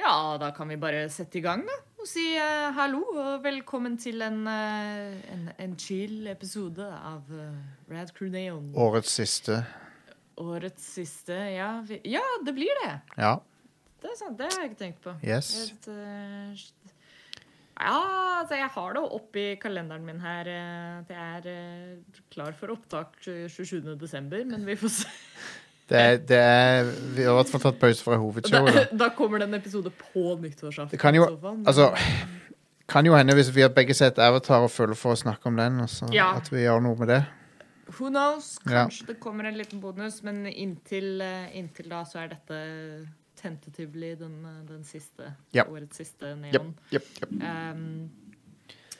Ja, da kan vi bare sette i gang, da. Og si uh, hallo og velkommen til en, uh, en, en chill episode av uh, Rad Crew Neon. Årets siste. Årets siste. Ja, vi, ja, det blir det. Ja. Det er sant, det har jeg ikke tenkt på. Yes. Et, ja, altså jeg har det oppi kalenderen min her. at jeg er klar for opptak 27. desember, men vi får se. Det, det er Vi har i hvert fall tatt pause fra hovedshowet. Da, Da. kommer det en episode på nyttårsaften. Det kan jo- Altså Kan jo hende hvis vi har begge sett Avatar og føler for å snakke om den, altså, Ja. at vi gjør noe med det. Who knows? Ja. Kanskje det kommer en liten bonus, men inntil, eh, inntil da så er dette tentatively den, eh, den siste Ja. årets siste neon. Ja jepp. Um,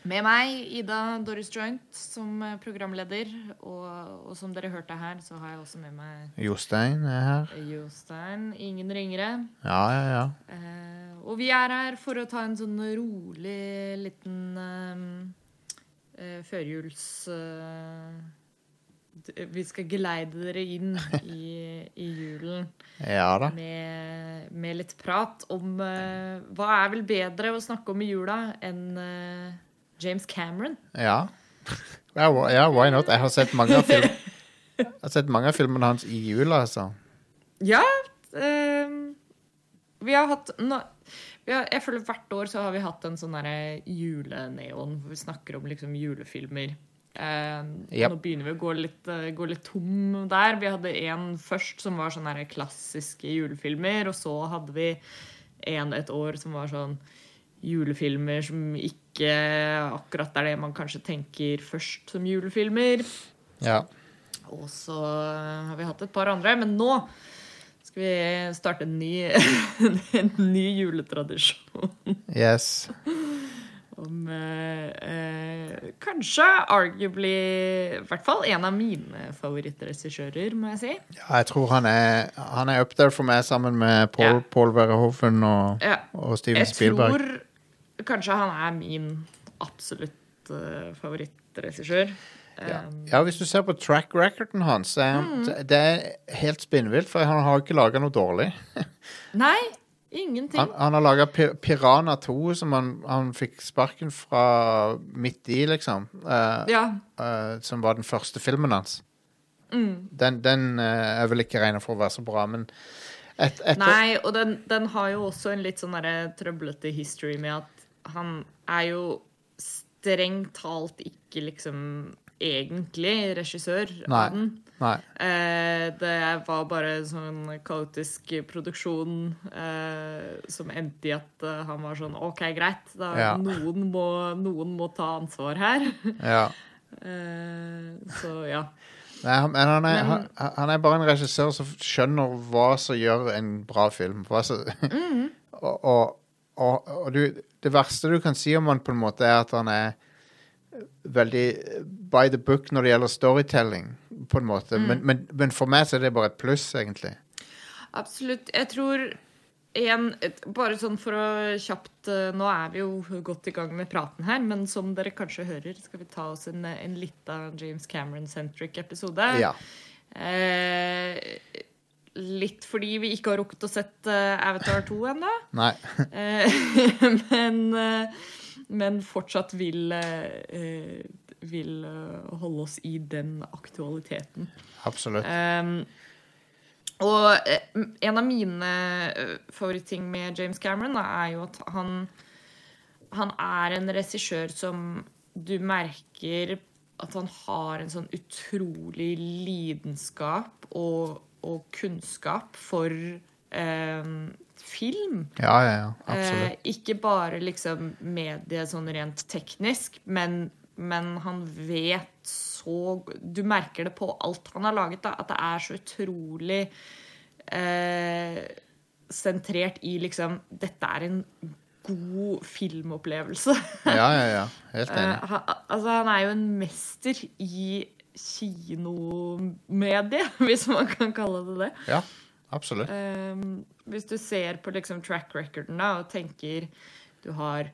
med meg, Ida Doris Joint, som eh, programleder. Og, og som dere hørte her, så har jeg også med meg Jostein er her. Jostein. Ingen ringere. Ja, ja, ja. Eh, og vi er her for å ta en sånn rolig liten um, eh, førjuls... eh, vi skal geleide dere inn i, i julen Ja da. med, med litt prat om eh, Hva er vel bedre å snakke om i jula enn eh, James Cameron? Ja. Ja, wh- ja, why not? Jeg har sett mange av film Jeg har sett mange av filmene hans i jula, altså. Ja. Um, vi har hatt no... vi har, Jeg føler hvert år så har vi hatt en sånn derre juleneon hvor vi snakker om liksom julefilmer. Um, Yep. Nå begynner vi å gå litt, uh, gå litt tom der. Vi hadde en først som var sånne klassiske julefilmer, og så hadde vi en et år som var sånn julefilmer som ikke akkurat er det man kanskje tenker først som julefilmer. Ja. Og så har vi hatt et par andre, men nå skal vi starte en ny, en ny juletradisjon. Yes. Om eh, eh, kanskje arguably I hvert fall en av mine favorittregissører, må jeg si. Ja, jeg tror han er Han er up there for meg sammen med Paul, Ja. Paul Verhoeven og, Ja, og Steven jeg Spielberg. tror kanskje han er min absolutt uh, favorittregissør. Ja. Um, ja, hvis du ser på track recorden hans, Mm. det er helt spinnvilt, for han har ikke laga noe dårlig. Nei, ingenting. Han, han har laga Pirana 2, som han, han fikk sparken fra midt i, liksom. Uh, ja. uh, som var den første filmen hans. Mm. Den, den uh, er vel ikke regna for å være så bra, men et, et Nei, og den, den har jo også en litt sånn trøblete history med at han er jo strengt talt ikke liksom egentlig regissør Nei. av den. Nei. Eh, det var bare en sånn kaotisk produksjon eh, som endte i at eh, han var sånn OK, greit. Da, Ja. noen, må, noen må ta ansvar her. Ja. Eh, så ja. Nei, han, men han, er, Men- han, han er bare en regissør som skjønner hva som gjør en bra film. Som, Mm. og og, og, og du, det verste du kan si om han på en måte, er at han er veldig by the book når det gjelder storytelling, på en måte. Mm. Men, men, men for meg så er det bare et pluss, egentlig. Absolutt. Jeg tror en, Bare sånn for å kjapt eh, Nå er vi jo godt i gang med praten her, men som dere kanskje hører, skal vi ta oss en, en lita James Cameron-centric episode. Ja. Eh, litt fordi vi ikke har rukket å sett eh, Avatar 2 ennå. Eh, men, eh, men fortsatt vil, vil holde oss i den aktualiteten. Absolutt. Um, og en av mine favoritting med James Cameron er jo at han Han er en regissør som du merker at han har en sånn utrolig lidenskap og, og kunnskap for eh, film. Ja, ja, ja. Absolutt. Eh, ikke bare liksom medie sånn rent teknisk, men, men han vet så Du merker det på alt han har laget, da, at det er så utrolig eh, sentrert i liksom Dette er en god filmopplevelse. Ja, ja, ja. Helt Eh, enig. han, altså, han er jo en mester i kinomedie, hvis man kan kalle det det. Ja, absolutt. Um, hvis du ser på liksom track recorden da, og tenker du har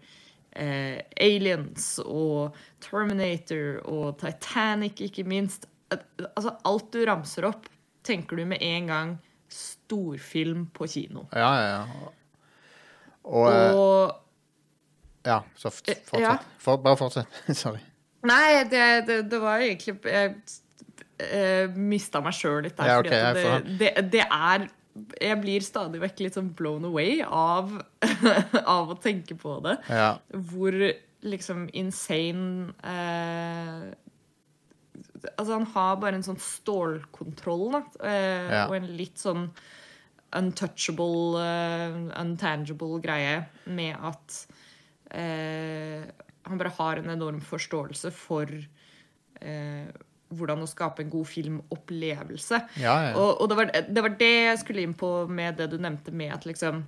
eh, Aliens og Terminator og Titanic, ikke minst. Altså, alt du ramser opp, tenker du med en gang storfilm på kino. Ja, ja, ja. Og, eh, Og Ja, så Eh, fortsett. ja. For, bare fortsett. Sorry. Nei, det, det, det var egentlig Jeg uh, mista meg sjøl litt der. Ja, fordi ok, at jeg får det, det, er Jeg blir stadig vekk litt sånn blown away av, av å tenke på det. Ja. Hvor liksom insane eh, Altså, han har bare en sånn stålkontroll, da. eh, Ja. Og en litt sånn untouchable, uh, untangible greie med at eh, han bare har en enorm forståelse for eh, hvordan å skape en god filmopplevelse. Ja, ja. Og, og det, var, det var det jeg skulle inn på med det du nevnte med at liksom,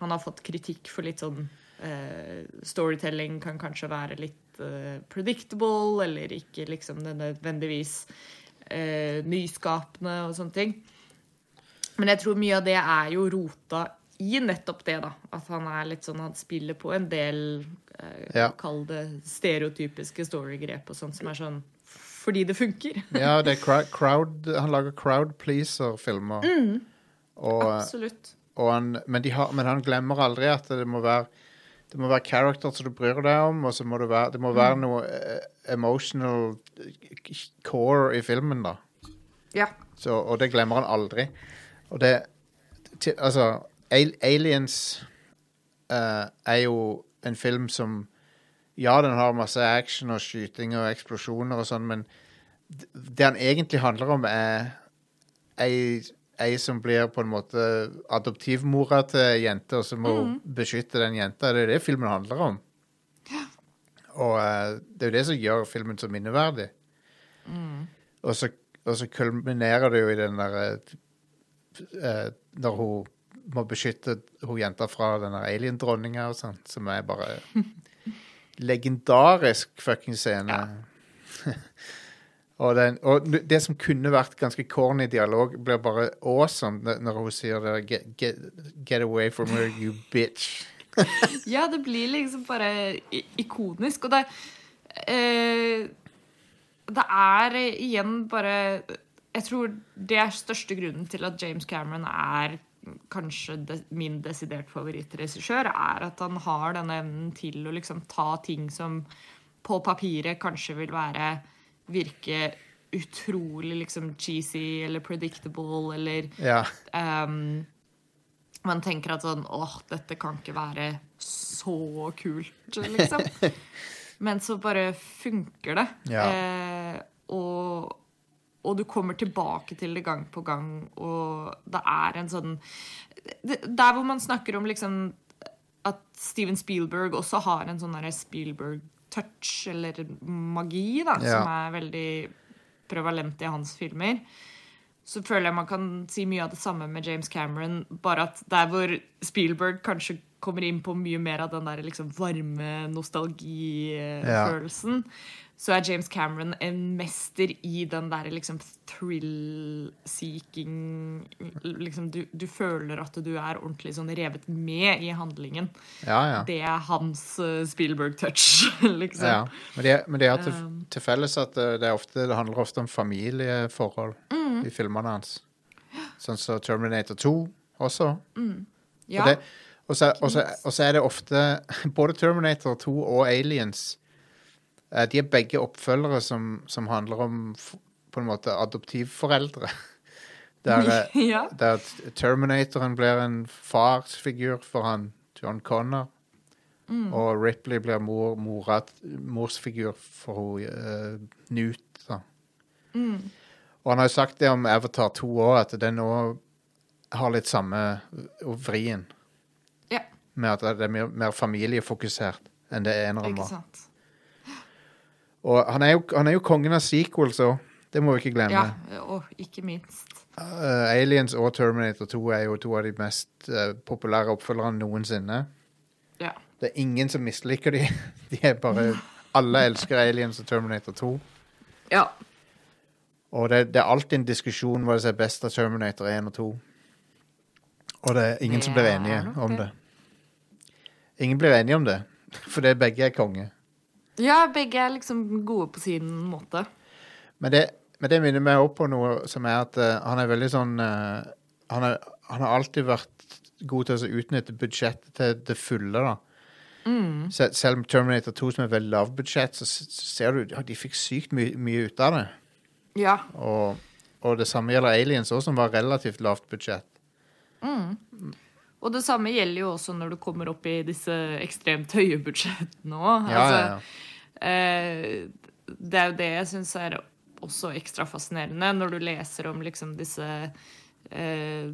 han har fått kritikk for litt sånn eh, Storytelling kan kanskje være litt eh, predictable, eller ikke liksom nødvendigvis eh, nyskapende og sånne ting. Men jeg tror mye av det er jo rota i nettopp det, da. At han er litt sånn Han spiller på en del Ja. Kall det stereotypiske storygrep og sånt som er sånn fordi det funker. ja, det er crowd, Han lager crowd pleaser-filmer. Mm. Absolutt. og han, men, de har, men han glemmer aldri at det må være det må være character som du bryr deg om, og så må det være, det må Mm. være noe eh, emotional core i filmen, da. Ja. Så, og det glemmer han aldri. Og det til, Altså, Aliens uh, er jo en film som Ja, den har masse action og skyting og eksplosjoner og sånn, men det han egentlig handler om, er ei, ei som blir på en måte adoptivmora til ei jente, og så må hun beskytte den jenta. Det er det filmen handler om. Og uh, det er jo det som gjør filmen så minneverdig. Og så, og så kulminerer det jo i den der uh, Når hun må beskytte hun jenta fra den alien-dronninga og sånn, som er bare legendarisk fucking scene. og, den, og det som kunne vært ganske corny dialog, blir bare awesome når- hun sier det get, get, get away from her, you bitch. Ja, det blir liksom bare ikonisk. Og det eh, Det er igjen bare Jeg tror det er største grunnen til at James Cameron er kanskje de, min desidert favorittregissør, er at han har denne evnen til å liksom ta ting som på papiret kanskje vil være virke utrolig liksom cheesy eller predictable eller Ja. um, man tenker at sånn Åh, dette kan ikke være så kult, liksom. Men så bare funker det. Ja. Eh, og, og du kommer tilbake til det gang på gang, og det er en sånn Der hvor man snakker om liksom at Steven Spielberg også har en sånn Spielberg-touch, eller magi, da, Ja. som er veldig prevalent i hans filmer så føler jeg man kan si mye av det samme med James Cameron, bare at der hvor Spielberg kanskje kommer inn på mye mer av den der liksom varme nostalgifølelsen, så er James Cameron en mester i den der liksom thrill-seeking liksom du, du føler at du er ordentlig sånn revet med i handlingen. Ja, ja. Det er hans eh, Spielberg-touch, liksom. ja. Men det, men er til, Um. til felles at det, det, ofte, det handler ofte om familieforhold Mm. i filmene hans. Sånn som Terminator 2 også. Ja. Og, så, så, så er det ofte Både Terminator 2 og Aliens eh, De er begge oppfølgere som, som handler om på en måte adoptivforeldre. Der, eh, ja. der Terminatoren blir en farsfigur for han John Connor. Og Ripley blir mor, morat, morsfigur for uh, Newt. Da. Og han har jo sagt det om Avatar 2 òg, at den òg har litt samme vrien. ja. Med at det er mer, mer familiefokusert enn det eneren Ikke var. sant. Og han er, jo, han er jo kongen av sequels òg. Det må vi ikke glemme. Ja, og ikke minst. Uh, Aliens og Terminator 2 er jo to av de mest uh, populære oppfølgerne noensinne. Ja. Det er ingen som misliker de. De er bare Alle elsker Aliens og Terminator 2. ja. Og det, det er alltid en diskusjon hva som er best av Terminator 1 og 2. Og det er ingen Det som blir er enige om det. det. Ingen blir enige om det, for det begge er konge. Ja, begge er liksom gode på sin måte. Men det, men det minner meg opp på noe som er at eh, han er veldig sånn eh, han, er, han har alltid vært god til å utnytte budsjettet til det fulle, da. Se- Selv om Terminator 2, som er veldig lavbudsjett, så s- så ser du ja, de fikk sykt my mye ut av det. Ja. Og, og det samme gjelder Aliens òg, som var relativt lavt budsjett. Og det samme gjelder jo også når du kommer opp i disse ekstremt høye budsjettene òg. Ja, ja, ja. Eh, det er jo det jeg syns er også ekstra fascinerende, når du leser om liksom disse eh,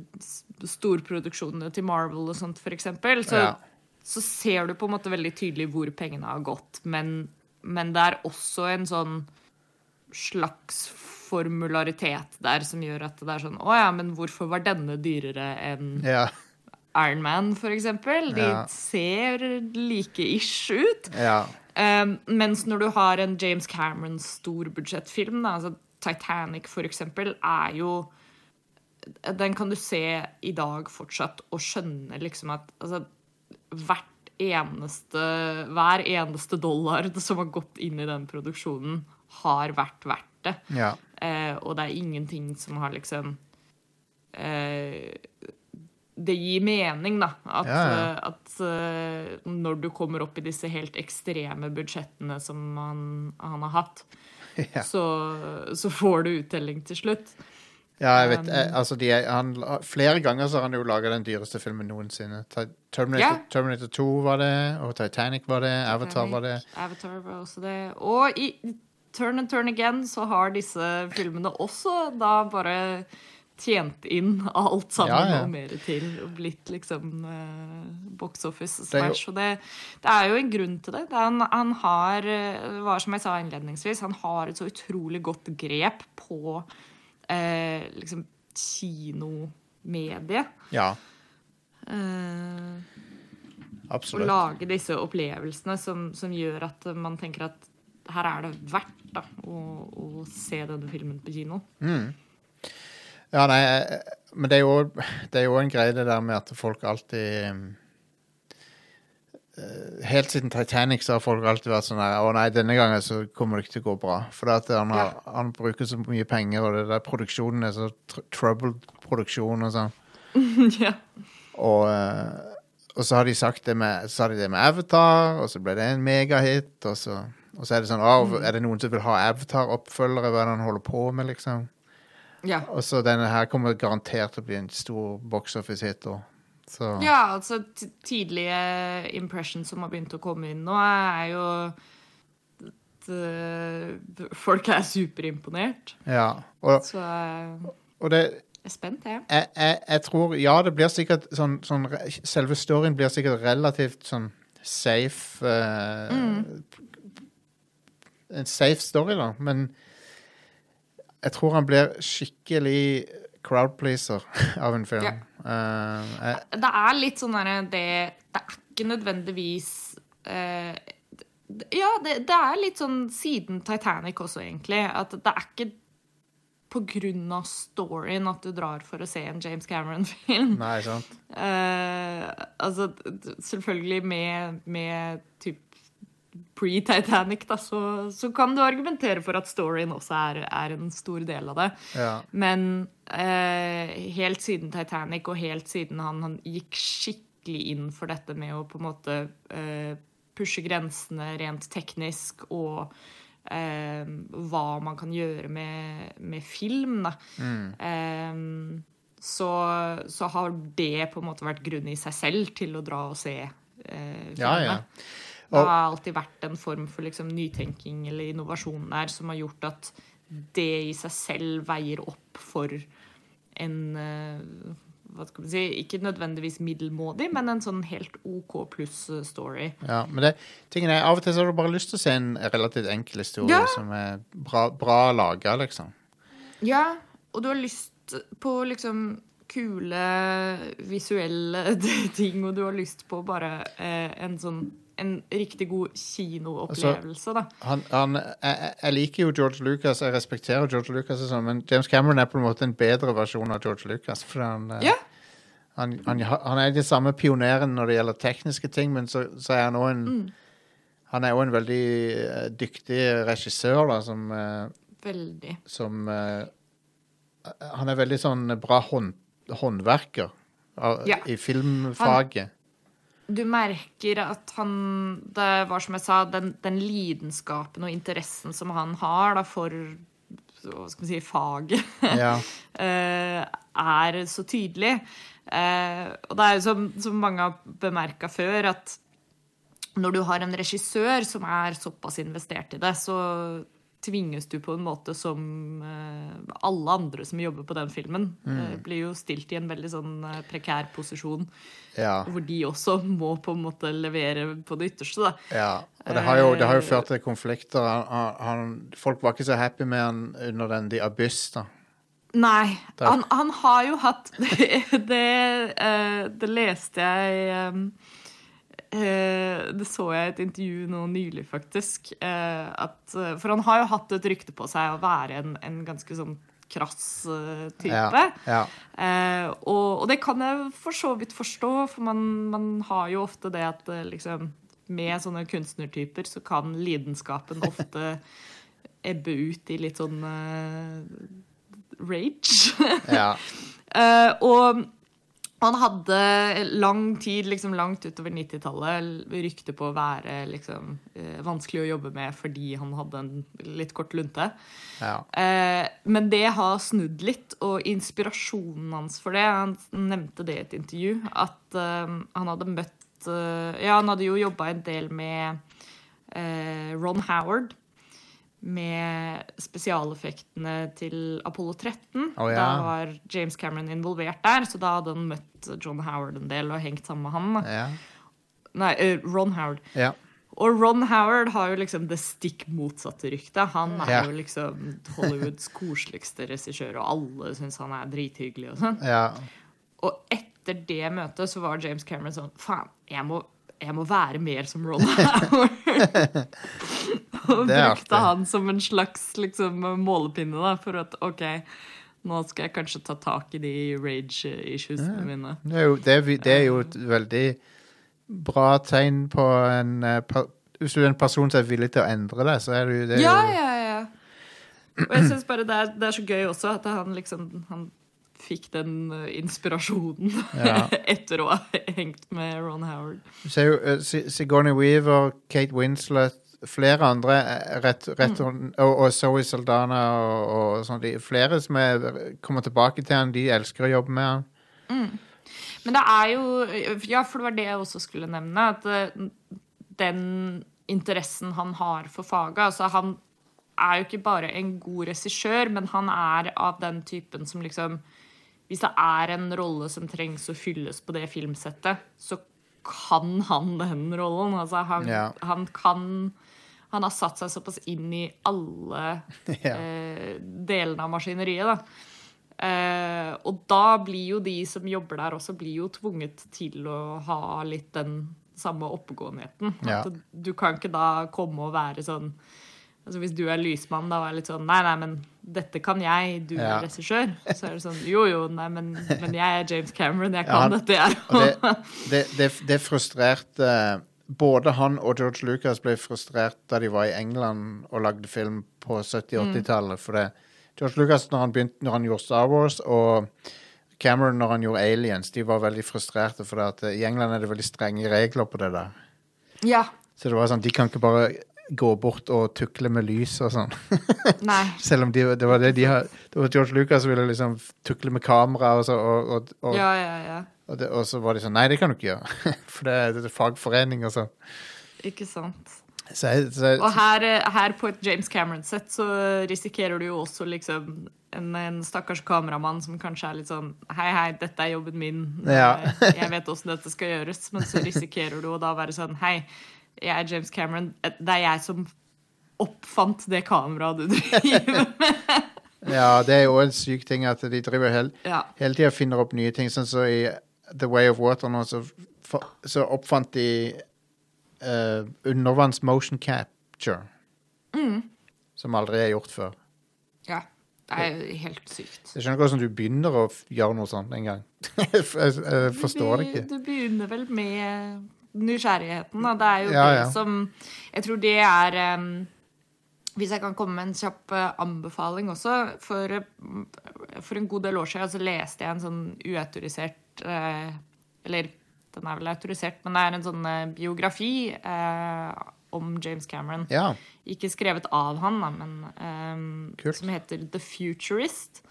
storproduksjonene til Marvel og sånt, for eksempel. Så, Ja. så ser du på en måte veldig tydelig hvor pengene har gått. Men, men det er også en sånn slags formularitet der som gjør at det er sånn Å ja, men hvorfor var denne dyrere enn Ja, Iron Man, for eksempel? De Ja. ser like ish ut. ja. Um, mens når du har en James Cameron storbudsjettfilm, altså Titanic for eksempel, er jo Den kan du se i dag fortsatt og skjønne liksom at altså, hvert eneste Hver eneste dollar som har gått inn i den produksjonen, har vært verdt det. ja. Uh, og det er ingenting som har liksom eh, Det gir mening, da. At, Ja, ja. eh, at eh, når du kommer opp i disse helt ekstreme budsjettene som han, han har hatt, Ja. så, så får du uttelling til slutt. Ja, jeg vet jeg, altså de han, Flere ganger så har han jo laga den dyreste filmen noensinne. Terminator. Terminator 2 var det, og Titanic var det, Avatar var det. Avatar var også det. Og i Turn and Turn Again så har disse filmene også da bare tjent inn alt sammen Ja, ja. og mer til. Og blitt liksom uh, box office Det smash. Og det, det er jo en grunn til det. det han, han har, eh, det var som jeg sa innledningsvis, han har et så utrolig godt grep på uh, liksom kinomediet. Ja, Absolutt å lage disse opplevelsene som, som gjør at man tenker at her er det verdt da, å, å se denne filmen på kino. Ja, nei, eh, men det er jo, det er jo en greie det der med at folk alltid eh, Helt siden Titanic så har folk alltid vært sånn her Å nei, denne gangen så kommer det ikke til å gå bra. For at han, har, han bruker så mye penger, og det der produksjonen er så tr troubled produksjon og sånn. ja. Og, eh, og så har de sagt det med, så har de det med Avatar, og så ble det en megahit. Og så, og så er det sånn Å, er det noen som vil ha Avatar-oppfølgere? Hva er det han holder på med, liksom? Ja. Og så denne her kommer garantert til å bli en stor box office-hit. da. Så ja, altså tidlige impressions som har begynt å komme inn nå, er jo at eh, folk er superimponert. ja. Og, Så eh, og det jeg er spent, jeg. jeg, jeg, jeg tror Ja, det blir sikkert sånn, sånn Selve storyen blir sikkert relativt sånn safe eh, En safe story, da, men jeg tror han blir skikkelig crowd-pleaser av en film. Ja. Uh, jeg, Det er litt sånn derre det, det er ikke nødvendigvis uh, Ja, det, det er litt sånn siden Titanic også, egentlig. At det er ikke på grunn av storyen at du drar for å se en James Cameron-film. nei, sant? Uh, altså, selvfølgelig med, med typ pre-Titanic, da, så, så kan du argumentere for at storyen også er, er en stor del av det. Ja. Men eh, helt siden Titanic, og helt siden han, han gikk skikkelig inn for dette med å på en måte eh, pushe grensene rent teknisk, og eh, hva man kan gjøre med, med film, da. Eh, så, så har det på en måte vært grunn i seg selv til å dra og se eh, filmen. Ja, ja. Det har alltid vært en form for liksom, nytenking eller innovasjon der som har gjort at det i seg selv veier opp for en eh, hva skal man si, Ikke nødvendigvis middelmådig, men en sånn helt OK pluss-story. Ja, men det, tingen er, av og til så har du bare lyst til å se en relativt enkel historie Ja. som er bra, bra laga, liksom. Ja, og du har lyst på liksom kule visuelle ting, og du har lyst på bare eh, en sånn en riktig god kinoopplevelse, da. Han, han, jeg, jeg- liker jo George Lucas, jeg respekterer George Lucas, sånn, men James Cameron er på en måte en bedre versjon av George Lucas. For han, eh, Ja. han, han, han er den samme pioneren når det gjelder tekniske ting, men så, så er han òg en Han er òg en veldig eh, dyktig regissør, da, som, eh, Veldig. som Han er veldig sånn bra hånd, håndverker. av, Ja. i filmfaget. Du merker at han Det var som jeg sa, den, den lidenskapen og interessen som han har da, for hva skal man si, faget, Ja. eh, er så tydelig. Eh, og det er jo som, som mange har bemerka før, at når du har en regissør som er såpass investert i det, så tvinges du på en måte som eh, alle andre som jobber på den filmen, eh, blir jo stilt i en veldig sånn eh, prekær posisjon, ja. hvor de også må på en måte levere på det ytterste. da. Ja, og det har jo, det har jo ført til konflikter. Han, han, folk var ikke så happy med han under den The Abyss, da. Nei. Han, han har jo hatt Det, eh, det leste jeg Det så jeg i et intervju nå nylig, faktisk. eh, at, eh, for han har jo hatt et rykte på seg å være en, en ganske sånn krass eh, type. Ja, ja. Eh, og, og det kan jeg for så vidt forstå, for man, man har jo ofte det at eh, liksom Med sånne kunstnertyper så kan lidenskapen ofte ebbe ut i litt sånn eh, rage. ja. Eh, og han hadde lang tid, liksom langt utover 90-tallet, rykte på å være liksom, eh, vanskelig å jobbe med fordi han hadde en litt kort lunte. ja. Eh, men det har snudd litt, og inspirasjonen hans for det Han nevnte det i et intervju, at eh, han hadde møtt eh, Ja, han hadde jo jobba en del med eh, Ron Howard. Med spesialeffektene til Apollo 13. Oh, ja. Da var James Cameron involvert der, så da hadde han møtt John Howard en del og hengt sammen med han. ja. Nei, eh, Ron Howard. ja. Og Ron Howard har jo liksom det stikk motsatte ryktet. Han er jo liksom Hollywoods koseligste regissør, og alle syns han er drithyggelig og sånn. ja. Og etter det møtet så var James Cameron sånn Faen, jeg må, jeg må være mer som Ron Howard. og brukte han som en slags liksom, målepinne da, for at OK, nå skal jeg kanskje ta tak i de rage-issuesene mine. Det er, jo, det, er, det er jo et veldig bra tegn på en eh, per, Hvis du er en person som er villig til å endre det, så er du det er Ja, jo, ja, ja. Og jeg syns bare det er, det er så gøy også at han liksom Han fikk den eh, inspirasjonen Ja. etter å ha hengt med Ron Howard. Eh, Sigourney Weaver, Kate Winslet Flere andre eh, rett, rett Mm. og, og Zoe Saldana og, og sånn. Flere som er, kommer tilbake til han, de elsker å jobbe med han. Men det er jo Ja, for det var det jeg også skulle nevne. At eh, den interessen han har for faget Altså, han er jo ikke bare en god regissør, men han er av den typen som liksom Hvis det er en rolle som trengs å fylles på det filmsettet, så kan han den rollen. Altså, han, Ja. han kan Han har satt seg såpass inn i alle Ja. eh, delene av maskineriet, da. Eh, og da blir jo de som jobber der også, blir jo tvunget til å ha litt den samme oppegåenheten. Ja. Du kan ikke da komme og være sånn Altså Hvis du er lysmann, da er litt sånn Nei, nei, men dette kan jeg. Du Ja. er regissør. Så er det sånn Jo, jo, nei, men, men jeg er James Cameron. Jeg kan han- dette, jeg. Og det, det, det, det frustrerte Både han og George Lucas ble frustrert da de var i England og lagde film på 70-80-tallet. For det, George Lucas når han, begynte, når han gjorde Star Wars, og Cameron når han gjorde Aliens, de var veldig frustrerte. For at eh, i England er det veldig strenge regler på det der. Ja. Så det var sånn, de kan ikke bare gå bort og tukle med lys og sånn. Nei. Selv om de, det var det de har Det var George Lucas som ville liksom tukle med kamera og så, og, og, og, Ja, ja, ja. Og, det, og så var de sånn Nei, det kan du ikke gjøre. For det, det er fagforening og sånn. Ikke sant. Så, jeg- så, Og her, eh, her på et James Cameron-sett så risikerer du jo også liksom en, en stakkars kameramann som kanskje er litt sånn Hei, hei, dette er jobben min. Ja. Eh, Jeg vet åssen dette skal gjøres. Men så risikerer du å da være sånn Hei, jeg er James Cameron. Det er jeg som oppfant det kameraet du driver med. ja, det er jo en syk ting at de driver hele, Ja. hele tida finner opp nye ting. Sånn så i The Way of Water nå, så, så oppfant de uh, undervanns motion capture. Mm. Som aldri er gjort før. ja. Det er helt sykt. Jeg skjønner ikke hvordan du begynner å gjøre noe sånt engang. jeg, jeg forstår det ikke. Du, du begynner vel med nysgjerrigheten, da. Det er jo Ja, det ja. som Jeg tror det er um, Hvis jeg kan komme med en kjapp eh, anbefaling også. For, eh, for en god del år siden så leste jeg en sånn uautorisert eh, Eller den er vel autorisert, men det er en sånn eh, biografi eh, om James Cameron. Ja. Ikke skrevet av han, da, men eh, som heter The Futurist.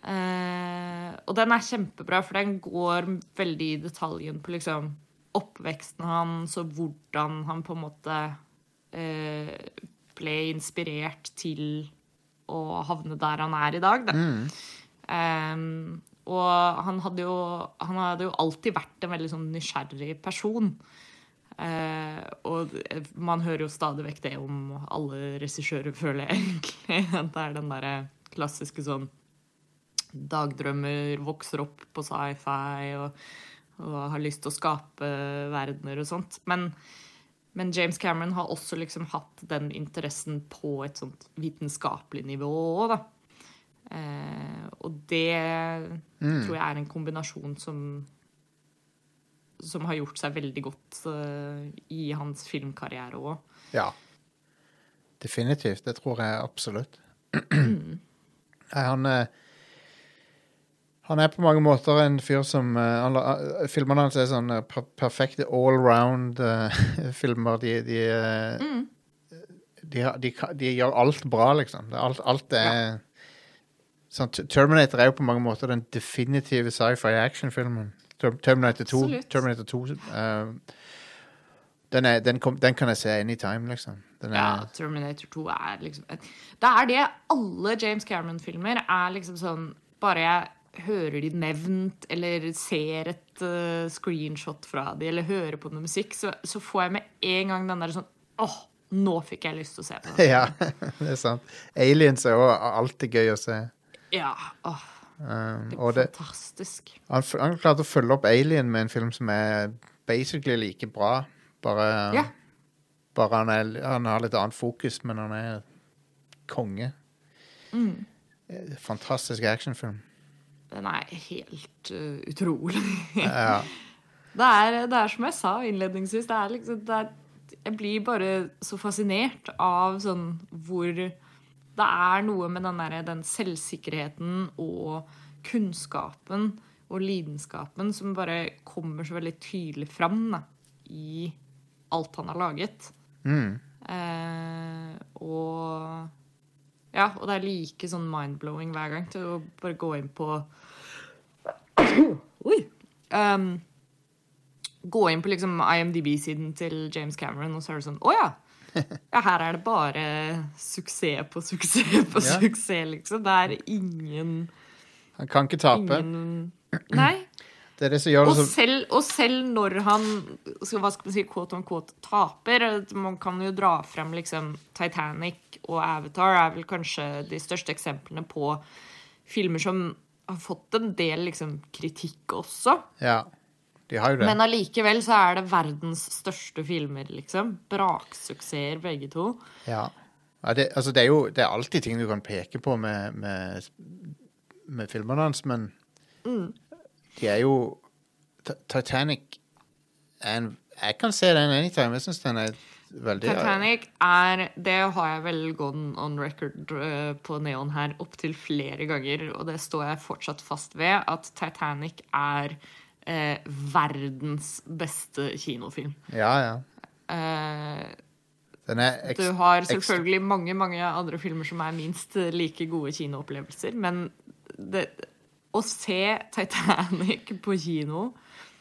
Eh, og den er kjempebra, for den går veldig i detaljen på liksom oppveksten hans og hvordan han på en måte eh, ble inspirert til å havne der han er i dag. Da. Eh, og han hadde, jo, han hadde jo alltid vært en veldig sånn nysgjerrig person. Eh, og man hører jo stadig vekk det om alle regissører, føler jeg egentlig. At det er den derre klassiske sånn Dagdrømmer vokser opp på sci-fi og, og har lyst til å skape verdener og sånt. Men, men James Cameron har også liksom hatt den interessen på et sånt vitenskapelig nivå òg, da. Eh, og det tror jeg er en kombinasjon som som har gjort seg veldig godt eh, i hans filmkarriere òg. Ja. Definitivt. Det tror jeg absolutt. Nei, han eh, Han er på mange måter en fyr som eh, han Filmene hans er sånn eh, per perfekte allround-filmer. de de, eh, de, de, de gjør alt bra, liksom. Alt, alt er sånn, T- Terminator er jo på mange måter den definitive sci-fi action-filmen. Terminator 2. Absolutt. Terminator 2 eh, den, er, den, kom, den kan jeg se anytime, liksom. Den er, Ja, Terminator 2 er liksom Det er det alle James Cameron-filmer er liksom sånn Bare jeg hører de nevnt, eller ser et eh, screenshot fra de, eller hører på noe musikk, så, så får jeg med en gang den der sånn Åh, nå fikk jeg lyst til å se på det. Ja, det er sant. Aliens er også alltid gøy å se. Ja, åh, Um, det er det, fantastisk. han, han klarte å følge opp Alien med en film som er basically like bra. Bare, Ja. bare han, er, han har litt annet fokus, men han er konge. Mm. Eh, Fantastisk actionfilm. Den er helt uh, utrolig. Ja. Det er, det er som jeg sa innledningsvis, det er liksom det er, Jeg blir bare så fascinert av sånn hvor Det er noe med den, der, den selvsikkerheten og kunnskapen og lidenskapen som bare kommer så veldig tydelig fram da, i alt han har laget. Mm. Eh, og Ja, og det er like sånn mind-blowing hver gang til å bare gå inn på Oi! Um, gå inn på liksom IMDb-siden til James Cameron, og så er det sånn Å ja! Ja! Her er det bare suksess på suksess på Ja. suksess, liksom. Det er ingen, Han kan ikke tape. ingen Nei. Det det Og selv, og selv når han så hva skal man si, quote on quote, taper Man kan jo dra frem liksom Titanic og Avatar er vel kanskje de største eksemplene på filmer som har fått en del liksom, kritikk også. Ja, de har jo det. Men allikevel så er det verdens største filmer, liksom. Braksuksesser, begge to. Ja. ja det, altså det, er jo, det er alltid ting du kan peke på med, med, med filmene hans, men Mm. de er jo Titanic en, Jeg kan se den anytime. Jeg syns den er veldig Titanic er Det har jeg vel gone on record eh, på Neon her opptil flere ganger, og det står jeg fortsatt fast ved, at Titanic er eh, verdens beste kinofilm. Ja, ja. Eh, Den du har selvfølgelig mange mange andre filmer som er minst like gode kinoopplevelser, men det, å se Titanic på kino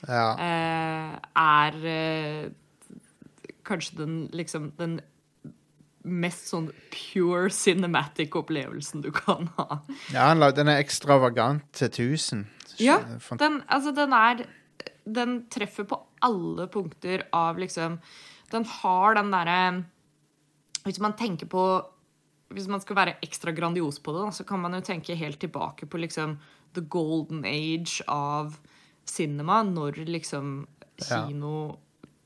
ja. eh, er eh, kanskje den liksom den mest sånn pure cinematic opplevelsen du kan ha. ja den er ekstravagant til 1000. Ja, den, altså den er Den treffer på alle punkter av liksom Den har den derre Hvis man tenker på Hvis man skal være ekstra grandios på det, da, så kan man jo tenke helt tilbake på liksom the golden age av cinema, når liksom kino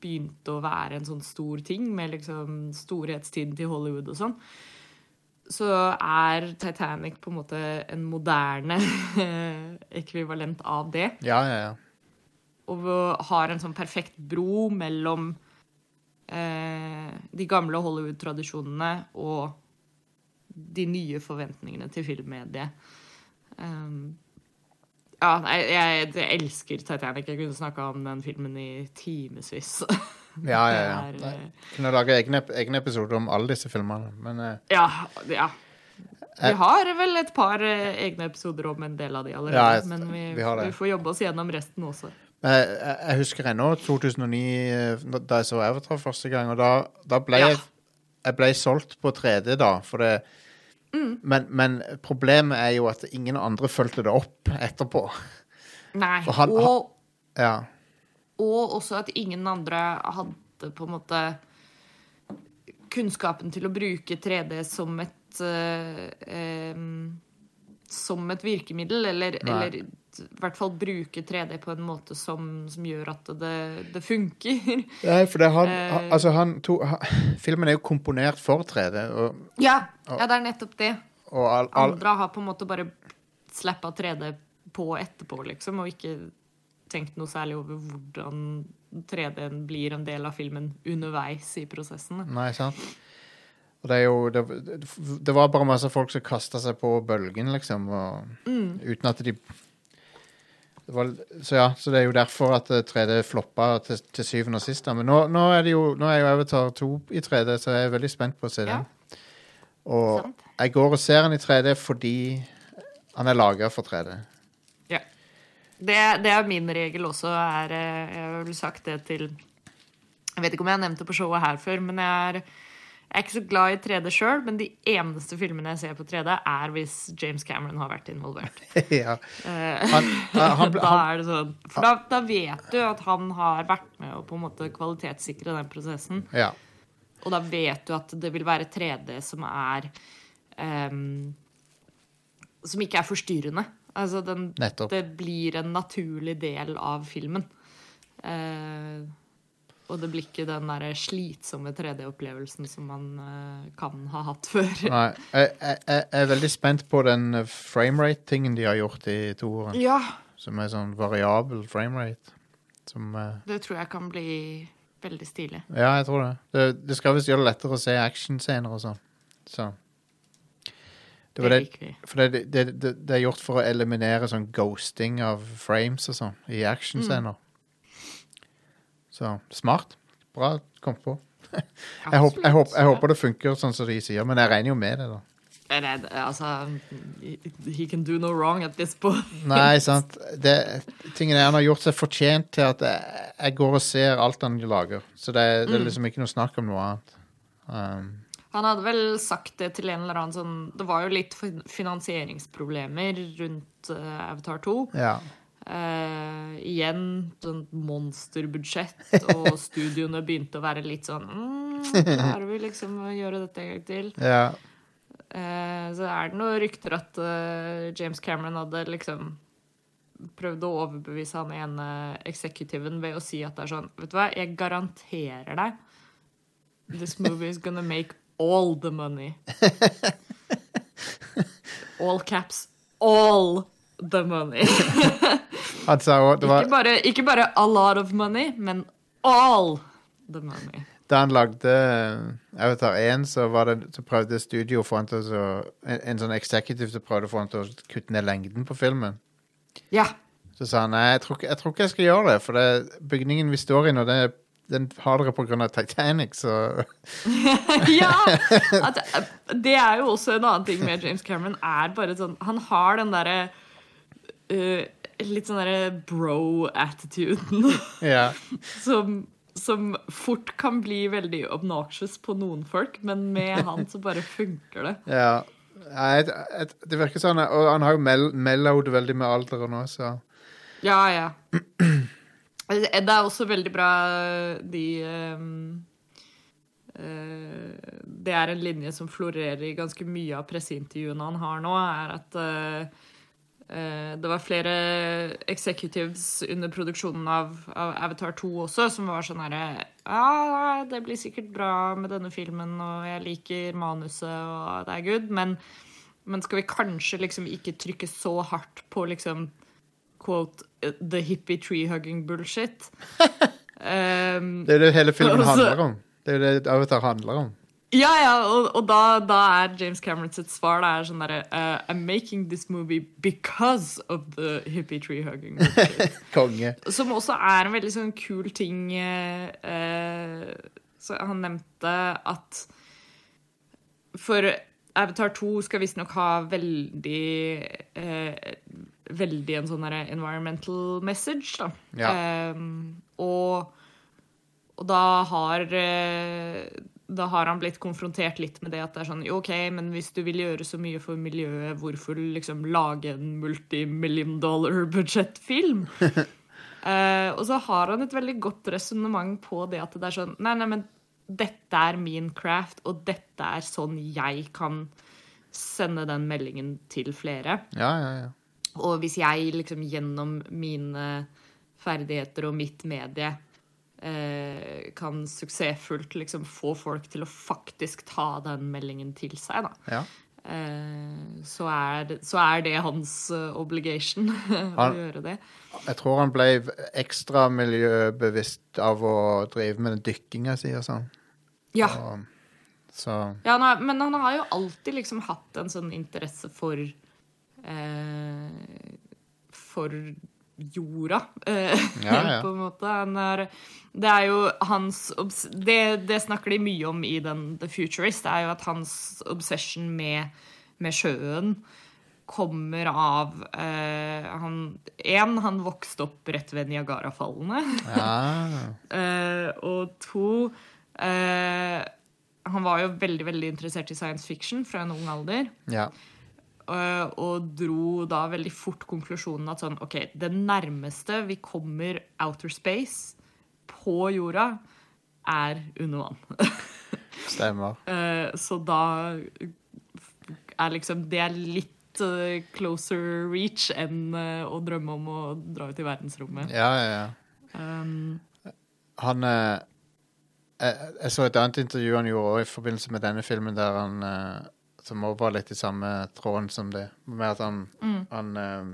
begynte å være en sånn stor ting, med liksom storhetstiden til Hollywood og sånn så er Titanic på en måte en moderne ekvivalent av det. Ja, ja, ja. Og har en sånn perfekt bro mellom eh, de gamle Hollywood-tradisjonene og de nye forventningene til filmmediet. Um, ja, jeg, jeg, jeg elsker Titanic. Jeg kunne snakka om den filmen i timevis. Ja, ja, ja. Er, eh, Kunne lage egne, egne episoder om alle disse filmene, men eh, Ja. ja. Vi har vel et par eh, egne episoder om en del av de allerede. Ja, jeg- men vi, vi har det. vi får jobbe oss gjennom resten også. Jeg, husker ennå 2009, eh, da jeg så Avatar første gang, og da, da ble Ja. jeg, jeg ble solgt på 3D da, for det Mm. men, men problemet er jo at ingen andre fulgte det opp etterpå. Nei. Og, han- og, Ja. og også at ingen andre hadde på en måte kunnskapen til å bruke 3D som et uh, um, som et virkemiddel, eller, eller i hvert fall bruke 3D på en måte som, som gjør at det, det funker. Nei, for det han, Eh. han Altså, han to, han, Filmen er jo komponert for 3D, og, Ja, ja det er nettopp det. og all, all, Andre har på en måte bare slappa 3D på etterpå, liksom, og ikke tenkt noe særlig over hvordan 3D-en blir en del av filmen underveis i prosessen. Nei, sant? Og det er jo Det, det var bare masse folk som kasta seg på bølgen, liksom, og, Mm. uten at de var, så ja, så det er jo derfor at eh, 3D floppa til, til syvende og sist. Men nå, nå er det jo Nå er jo Avatar 2 i 3D, så jeg er veldig spent på å se Ja. den. Og Sant. jeg går og ser den i 3D fordi han er laga for 3D. Ja. Det, det er min regel også. Er, eh, jeg har vel sagt det til Jeg vet ikke om jeg har nevnt det på showet her før, men jeg er, jeg er ikke så glad i 3D sjøl. Men de eneste filmene jeg ser på 3D, er hvis James Cameron har vært involvert. ja. Eh, Han, han, da er det sånn For da, da vet du at han har vært med å på en måte kvalitetssikre den prosessen. ja. Og da vet du at det vil være 3D som er um, Som ikke er forstyrrende. Altså den, det blir en naturlig del av filmen. Eh, og det blir ikke den der slitsomme 3D-opplevelsen som man uh, kan ha hatt før. Nei, jeg, jeg, jeg er veldig spent på den framerate-tingen de har gjort i toeren. Ja, Som er sånn variabel framerate. Som uh, det tror jeg kan bli veldig stilig. Ja, jeg tror det. Det, det skal visst gjøre det lettere å se actionscener og sånn. Så Det var det, for det, det, er gjort for å eliminere sånn ghosting av frames og sånn i actionscener. Så smart. Bra kommet på. Jeg, håp, jeg, håp, jeg håper det funker sånn som de sier, men jeg regner jo med det, da. Nei, altså He can do no wrong at this point. Nei, sant. Det, tingen er, han har gjort seg fortjent til at jeg, jeg går og ser alt han lager. Så det, det er liksom ikke noe snakk om noe annet. Um, Han hadde vel sagt det til en eller annen sånn Det var jo litt finansieringsproblemer rundt eh, Avatar 2. ja. Eh, igjen sånn monsterbudsjett, og studioene begynte å være litt sånn mm, Klarer vi liksom å gjøre dette en gang til? ja. Uh, så er det noen rykter at uh, James Cameron hadde liksom prøvd å overbevise han ene eksekutiven ved å si at det er sånn Vet du hva, jeg garanterer deg This movie is gonna make all the money. All caps. All the money. Det var, Ikke bare, ikke bare a lot of money, men all the money. Da han lagde eh, Avatar 1, så, var det, så prøvde studio å få han til å en, en sånn executive som prøvde å få han til å kutte ned lengden på filmen. Ja. Så sa han nei, jeg tror, jeg tror ikke jeg skal gjøre det, for det, bygningen vi står i nå, det, den har dere av Titanic, så ja! At, det er jo også en annen ting med James Cameron. Er bare sånn Han har den derre eh, Litt sånn derre bro-attituden ja. som, som fort kan bli veldig obnoxious på noen folk, men med han så bare funker det. ja. Jeg- det virker sånn, og han har jo mel mellowed veldig med alderen òg, så Ja, ja. Det er også veldig bra de um, uh, Det er en linje som florerer i ganske mye av presseintervjuene han har nå, er at eh, eh, det var flere executives under produksjonen av, av Avatar 2 også som var sånn herre Ja, det blir sikkert bra med denne filmen, og jeg liker manuset, og det er good, men, men skal vi kanskje liksom ikke trykke så hardt på liksom quote the hippie tree hugging bullshit? Um, Det er det hele filmen handler om. Det er det Avatar handler om. Ja, ja, og, og da, da er James Cameron sitt svar det er sånn derre uh, I'm making this movie because of the hippie tree hugging. bullshit." Konge. Som også er en veldig sånn kul ting Så han nevnte at For Avatar 2 skal visstnok ha veldig uh, Veldig en sånn environmental message, da. Ja. Um, og, og da har da har han blitt konfrontert litt med det at det er sånn jo, OK, men hvis du vil gjøre så mye for miljøet, hvorfor liksom lage en multimillion dollar budsjettfilm? uh, og så har han et veldig godt resonnement på det at det er sånn Nei, nei, men dette er min craft, og dette er sånn jeg kan sende den meldingen til flere. Ja, ja, ja. Og hvis jeg liksom gjennom mine ferdigheter og mitt medie eh, kan suksessfullt liksom få folk til å faktisk ta den meldingen til seg, da. ja. Eh, så, er det, så er det hans obligation obligation å gjøre det. Jeg tror han ble ekstra miljøbevisst av å drive med den dykkinga si og sånn. Ja. Og, så Ja, han har, men han har jo alltid liksom hatt en sånn interesse for eh, For jorda, eh, Ja, ja. på en måte. Han er, det er jo hans det, det snakker de mye om i den The Futurist, det er jo at hans obsession med, med sjøen kommer av eh, han, En, han vokste opp rett ved Niagarafallene. Ja. Eh, og to eh, Han var jo veldig veldig interessert i science fiction fra en ung alder. ja. Eh, og dro da veldig fort konklusjonen at sånn, ok, det nærmeste vi kommer outer space på jorda, er under vann. Stemmer. Eh, så da er liksom Det er litt eh, closer reach enn å drømme om å dra ut i verdensrommet. Ja, ja, ja. Um, Han jeg, jeg så et annet intervju han gjorde i forbindelse med denne filmen, der han Som også var litt i samme tråden som det. Med at han Han, eh,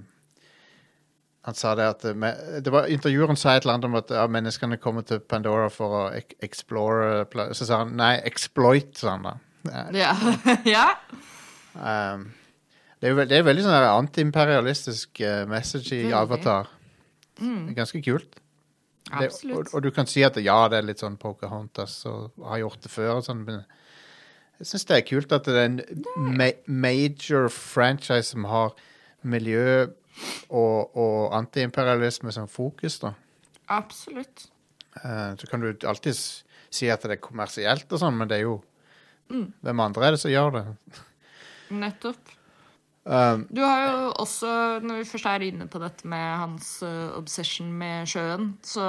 han sa det at det, med, det var Intervjueren sa et eller annet om at ja, menneskene kommer til Pandora for å ek explore Så sa han nei, exploit, sa han da. Eh, ja. ja. Um, det, er jo, ve- det er veldig sånn antiimperialistisk uh, message i. Avatar. Er ganske kult. Det, og, og du kan si at ja, det er litt sånn Pocahontas og har gjort det før, og sånn, men jeg syns det er kult at det er en ma major franchise som har miljø og, og antiimperialisme som fokus, da. Absolutt. Eh, så kan du alltid si at det er kommersielt og sånn, men det er jo Hvem andre er det som gjør det? Nettopp. Um, Du har jo også, når vi først er inne på dette med hans uh, obsession med sjøen, så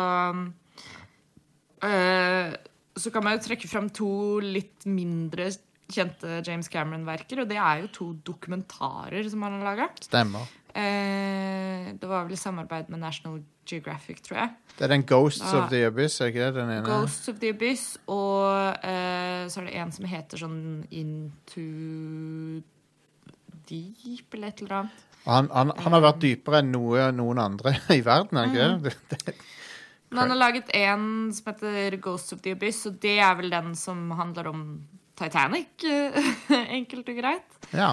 eh, Så kan man jo trekke fram to litt mindre kjente James Cameron-verker, og det er jo to dokumentarer som han har laga. stemmer. Eh, det var vel i samarbeid med National Geographic, tror jeg. Det er den Ghosts Da- of the Abyss, er ikke det den ene? Ghosts of the Abyss, og eh, så er det en som heter sånn Into Deep, eller et eller annet. Han, han, han har vært dypere enn noe, noen andre i verden, er ikke det? det? Men han har laget en som heter Ghosts of the Abyss, og det er vel den som handler om Titanic, enkelt og greit. Ja.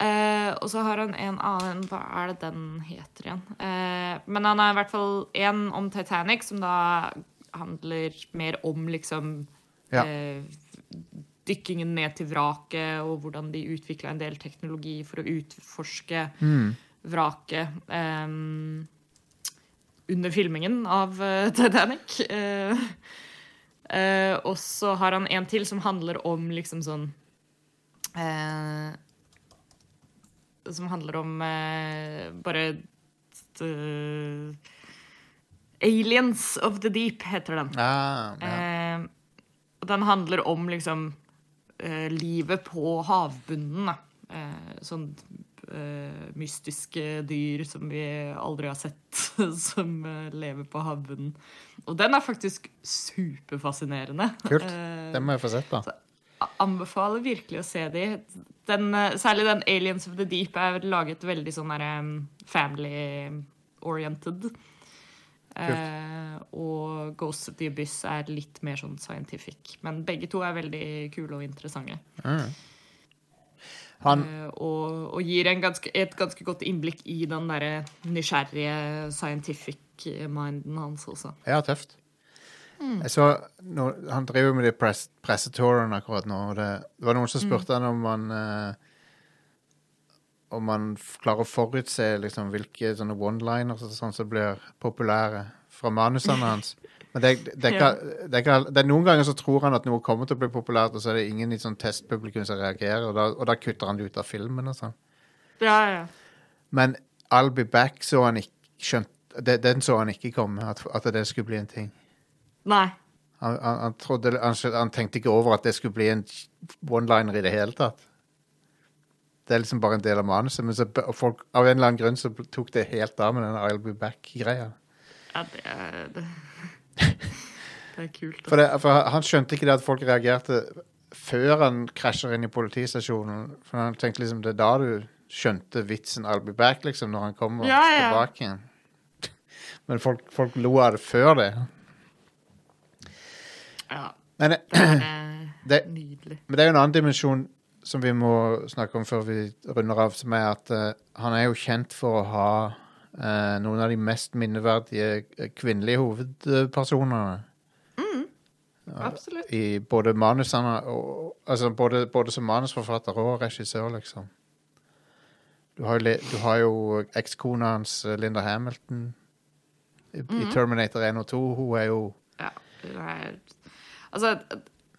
Uh, og så har han en annen Hva er det den heter igjen? Uh, men han har i hvert fall en om Titanic, som da handler mer om liksom Ja. uh, dykkingen ned til vraket, og hvordan de utvikla en del teknologi for å utforske Mm. vraket eh, under filmingen av eh, Titanic. Uh, og så har han en til som handler om liksom sånn uh, Som handler om uh, bare Aliens of the Deep, heter den. Ah, ja. Og den handler om liksom livet på havbunnen. Da. Sånn mystiske dyr som vi aldri har sett, som eh, lever på havbunnen. Og den er faktisk superfascinerende. Kult. Eh, Den må jeg få sett, da. a- anbefaler virkelig å se de. Den, eh, særlig den Aliens of the Deep er laget veldig sånn family-oriented. Eh, og Ghost of the Abyss er litt mer sånn scientific. Men begge to er veldig kule og interessante. Mm. Han Eh, og, og gir en ganske, et ganske godt innblikk i den derre nysgjerrige scientific-minden hans også. Ja, tøft. Mm. Så no, Han driver med de press, pressetouren akkurat nå. Og det, det var noen som Mm. spurte han om han eh, Om han klarer å forutse liksom, hvilke sånne one-liners og sånn som blir populære fra manusene hans. Men det, det, er det, kan, det er noen ganger så tror han at noe kommer til å bli populært, og så er det ingen i sånn testpublikum som reagerer, og da, og da kutter han det ut av filmen og sånn. Ja, ja. Men I'll be back så han ikke skjønt, Den så han ikke komme, at, at det skulle bli en ting. Nei. Han, han, han, trodde, han, han tenkte ikke over at det skulle bli en one-liner i det hele tatt. Det er liksom bare en del av manuset, men så, folk, av en eller annen grunn så tok det helt av med den I'll be back-greia. Ja, det er det. Er kult. For, det, for han skjønte ikke det at folk reagerte før han krasjer inn i politistasjonen. For han tenkte liksom det er da du skjønte vitsen I'll be back, liksom, når han kommer Ja, ja. tilbake igjen. Men folk, folk lo av det før det. Ja, Men, eh, det er det, nydelig. Men det er jo en annen dimensjon som vi må snakke om før vi runder av, som er at uh, han er jo kjent for å ha eh, noen av de mest minneverdige eh, kvinnelige hovedpersonene. Absolutt. I både manusene og Altså både, både som manusforfatter og regissør, liksom. Du har jo, du har jo ekskona hans, eh, Linda Hamilton, i, i Terminator 1 og 2. Hun er jo Ja, er Altså,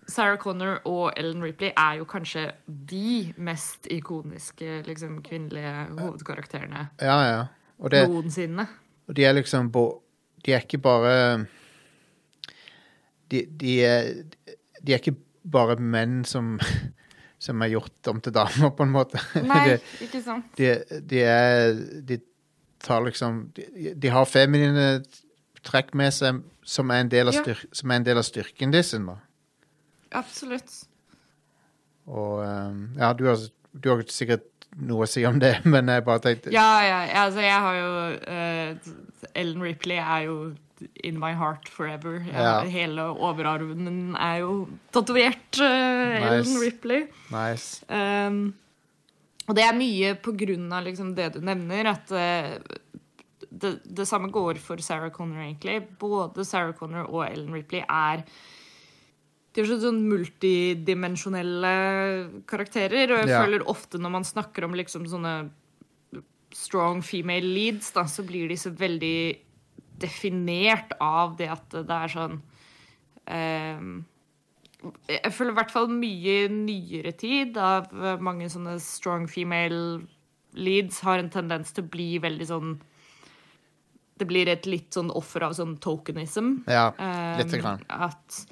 Sarah Connor og Ellen Ripley er jo kanskje de mest ikoniske liksom, kvinnelige hovedkarakterene Ja, ja. Og det, noensinne. Og de er liksom De er ikke bare de, de, er, de er ikke bare menn som Som er gjort om til damer, på en måte. Nei, de, ikke sant? de, de er De tar liksom De, de har feminine trekk med seg som er en del av, Ja. som er en del av styrken deres. Absolutt. Og um, ja, du har, du har sikkert noe å si om det, men jeg bare tenkte Ja, ja, altså jeg har jo uh, Ellen Ripley er jo in my heart forever. Ja. Hele overarmen er jo tatovert Ellen Nice. Ripley. Nice. Um, og det er mye på grunn av liksom det du nevner, at uh, det, det samme går for Sarah Connor, egentlig. Både Sarah Connor og Ellen Ripley er de er så sånn multidimensjonelle karakterer. Og jeg Ja. føler ofte når man snakker om liksom sånne strong female leads, da, så blir de så veldig definert av det at det er sånn ehm, Jeg føler i hvert fall mye nyere tid av mange sånne strong female leads har en tendens til å bli veldig sånn Det blir et litt sånn offer av sånn tokenism. Ja, Um, lite grann. At,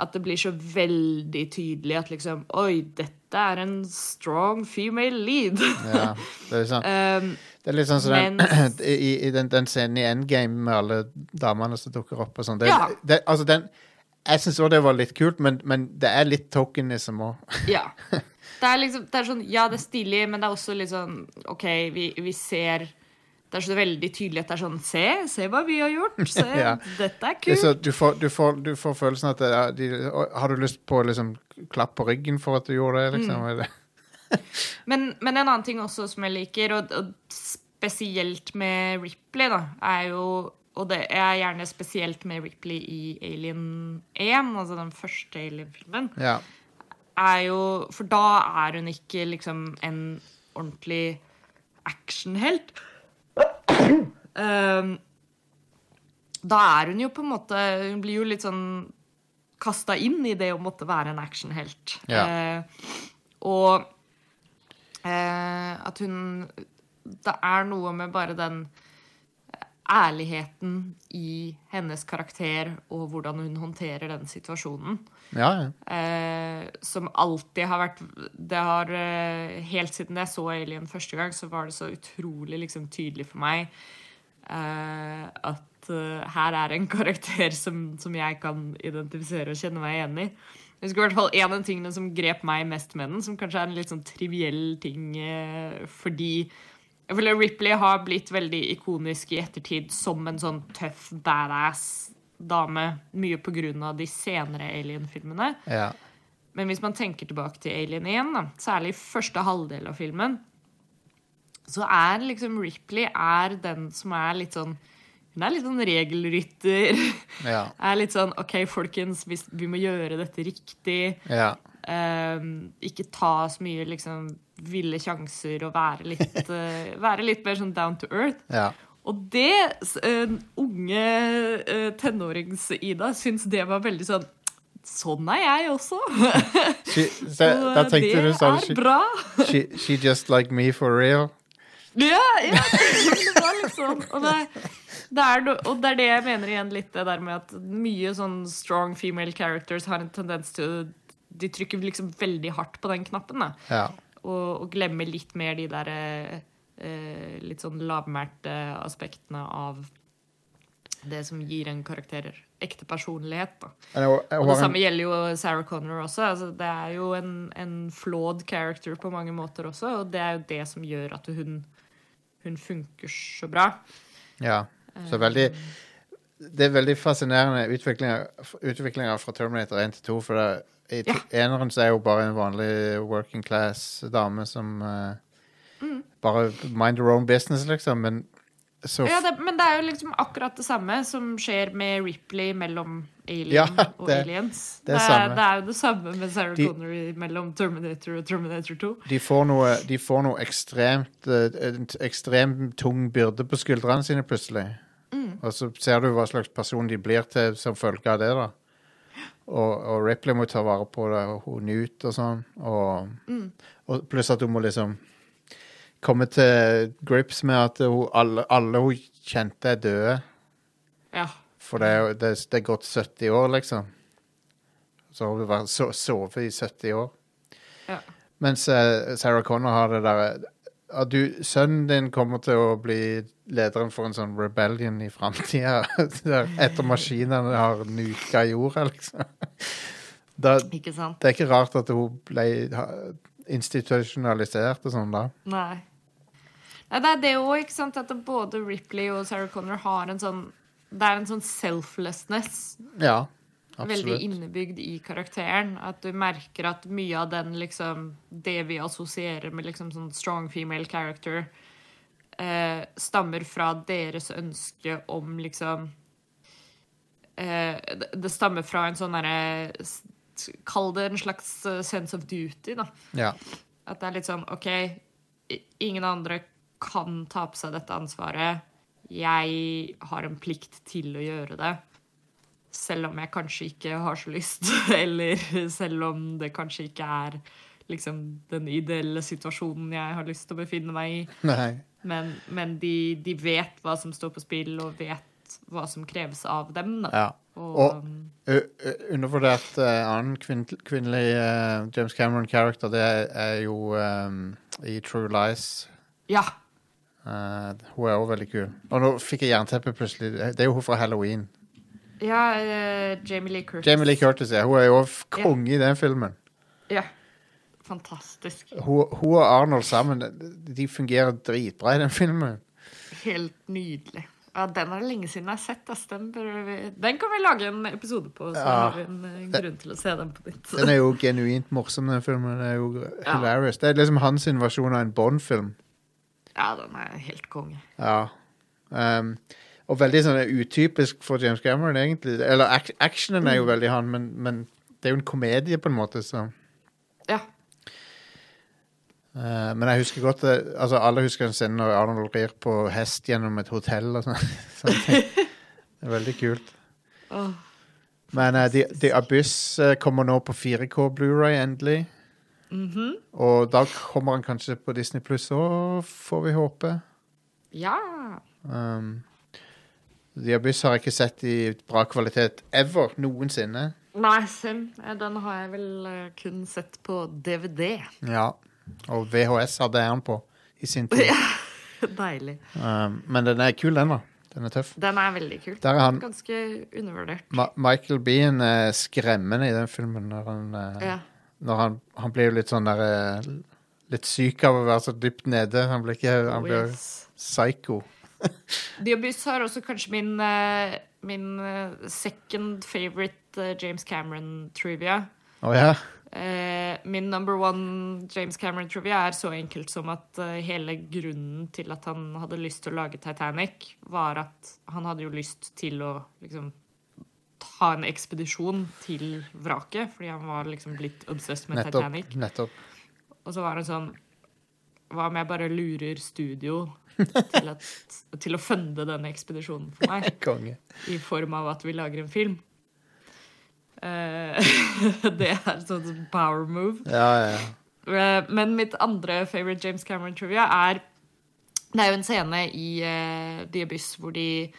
at det blir så veldig tydelig at liksom Oi, dette er en strong female lead. Ja, det er sånn. um, Det er litt sånn som den, i, i den, den scenen i Endgame med alle damene som dukker opp og sånn. Ja. altså den, jeg syns òg det var litt kult, men, men det er litt tokenism òg. Ja. Det er liksom, det er sånn, ja, det er stilig, men det er også litt sånn OK, vi, vi ser Det er så veldig tydelig at det er sånn Se, se hva vi har gjort. Se, Ja. dette er Det er kult. så- Du, får- du, får- du får følelsen at det er, de, Har du lyst på liksom klapp på ryggen for at du gjorde det? liksom? Mm. Det? Men, men en annen ting også som jeg liker, og, og spesielt med Ripley, da, er jo Og det er gjerne spesielt med Ripley i Alien 1, altså den første Alien-filmen, Ja. er jo For da er hun ikke liksom en ordentlig actionhelt. Um, da er hun jo på en måte Hun blir jo litt sånn kasta inn i det å måtte være en actionhelt. Ja. Eh, og eh, at hun Det er noe med bare den ærligheten i hennes karakter og hvordan hun håndterer den situasjonen. Ja, ja. Eh, som alltid har vært Det har eh, Helt siden jeg så Alien første gang, så var det så utrolig liksom, tydelig for meg eh, at eh, her er en karakter som, som jeg kan identifisere og kjenne meg igjen i. Jeg husker i hvert fall En av tingene som grep meg mest med den, som kanskje er en litt sånn triviell ting eh, fordi Jeg føler Ripley har blitt veldig ikonisk i ettertid som en sånn tøff, badass dame. Mye på grunn av de senere Alien-filmene. Ja. Men hvis man tenker tilbake til Alien 1, da, særlig første halvdel av filmen, så er liksom Ripley er den som er litt sånn Hun er litt sånn regelrytter. Ja. Er litt sånn OK, folkens, vi, vi må gjøre dette riktig. ja. Um, ikke ta så mye liksom ville sjanser og være litt, uh, være litt mer sånn down to earth. ja. Og det eh, unge uh, tenårings-Ida syns det var veldig sånn Sånn er jeg også. She, that, that det sånn er she, bra. she, she just like me for real? Ja, ja, det var sånn. Og det, det er og det er det jeg mener igjen litt, det der med at mye sånn strong female characters har en tendens til De trykker liksom veldig hardt på den knappen, da. Ja. Og, og glemmer litt mer de der eh, litt sånn lavmælte aspektene av det som gir en karakter ekte personlighet. Da. Og det samme gjelder jo Sarah Connor også. Altså, det er jo en, en flawed character på mange måter også, og det er jo det som gjør at hun, hun funker så bra. Ja. Så veldig Det er veldig fascinerende utviklinga fra Terminator 1 til 2. For det, i Ja. eneren så er hun bare en vanlig working class dame som eh, Mm. Bare mind your own business, liksom. Men så Ja, det, men det er jo liksom akkurat det samme som skjer med Ripley mellom Alien Ja, og Aliens. det er det, samme. det er jo det samme med Sarah De- Connery mellom Terminator og Terminator 2. de får noe, de får noe ekstremt eh, ekstremt tung byrde på skuldrene sine plutselig. Mm. Og så ser du hva slags person de blir til som følge av det, da. Og, og Ripley må ta vare på det, og hun Newt og sånn. Og, Mm. og pluss at hun må liksom komme til grips med at hun, alle, alle hun kjente, er døde. Ja. For det er, det, er- det er gått 70 år, liksom. Så har hun vært so, sovet i 70 år. ja. Mens eh, Sarah Connor har det der at du, Sønnen din kommer til å bli lederen for en sånn rebellion i framtida. etter maskinene har nuka jorda, liksom. Da, Ikke sant? det er ikke rart at hun ble ha- institusjonalisert og sånn da. Nei. Nei, det er det òg, ikke sant, at både Ripley og Sarah Connor har en sånn Det er en sånn selflessness Ja, veldig innebygd i karakteren. At du merker at mye av den liksom Det vi assosierer med liksom sånn strong female character, eh, stammer fra deres ønske om liksom eh, det, det stammer fra en sånn derre Kall det en slags eh, sense of duty, da. Ja. At det er litt sånn OK, ingen andre kan ta på seg dette ansvaret. Jeg har en plikt til å gjøre det. Selv om jeg kanskje ikke har så lyst, eller selv om det kanskje ikke er liksom den ideelle situasjonen jeg har lyst til å befinne meg i. Nei. Men, men de, de vet hva som står på spill, og vet hva som kreves av dem. Da. Ja. Og, Og- ø- Undervurdert uh, annen kvin kvinnelig uh, James Cameron-character, det er, er jo um, i True Lies. ja. Eh, hun er også veldig kul. Og nå fikk jeg jernteppe plutselig. Det er jo hun fra Halloween. ja uh, Jamie Lee Curtis. Jamie Lee Curtis, ja. Hun er jo konge i den filmen. Ja. Fantastisk. Hun, hun og Arnold sammen, de fungerer dritbra i den filmen. Helt nydelig. Ja, Den er det lenge siden jeg har sett. ass. Den, vi, den kan vi lage en episode på, så Ja. har vi en eh, grunn til å se den på nytt. Den er jo genuint morsom, den filmen. Den er jo Ja. hilarious. Det er liksom hans versjon av en Bond-film. Ja, den er helt konge. Ja. Um, og veldig sånn utypisk for James Cameron, egentlig. Eller ac actionen er jo veldig han, men, men det er jo en komedie, på en måte, så Ja. Uh, Men jeg husker godt det, altså Alle husker en scene når Arnold rir på hest gjennom et hotell og sånn. Det er veldig kult. Oh. Men uh, The, The Abyss uh, kommer nå på 4K Blu-ray endelig. Mhm. Og da kommer han kanskje på Disney Pluss òg, får vi håpe. Ja. Um, Abyss har jeg ikke sett i bra kvalitet ever. Noensinne. Nei, Sim, eh, den har jeg vel eh, kun sett på DVD. Ja. Og VHS hadde jeg den på i sin tid. Deilig. Um, men den er kul, den, da. Den er tøff. Den er veldig kul. Er han Ganske undervurdert. Ma Michael Bean er skremmende i den filmen. Når han, eh, Ja. Når han, han blir jo litt sånn der eh, litt syk av å være så dypt nede. Han blir ikke Han Oh, blir yes. psycho. The Abyss har også kanskje min, eh, min eh, second favorite James Cameron-trivia. Å ja? Min number one James Cameron-trivia er så enkelt som at hele grunnen til at han hadde lyst til å lage Titanic, var at han hadde jo lyst til å liksom ta en ekspedisjon til vraket, fordi han var liksom blitt obsessed med Nettopp. Titanic. Nettopp. Og så var det sånn Hva om jeg bare lurer studio til, at, til å funde denne ekspedisjonen for meg? Konge. I form av at vi lager en film. Uh, det er et sånt power move. Ja, ja. Eh, men mitt andre favorite James Cameron-trivia er Det er jo en scene i uh, The Abyss hvor de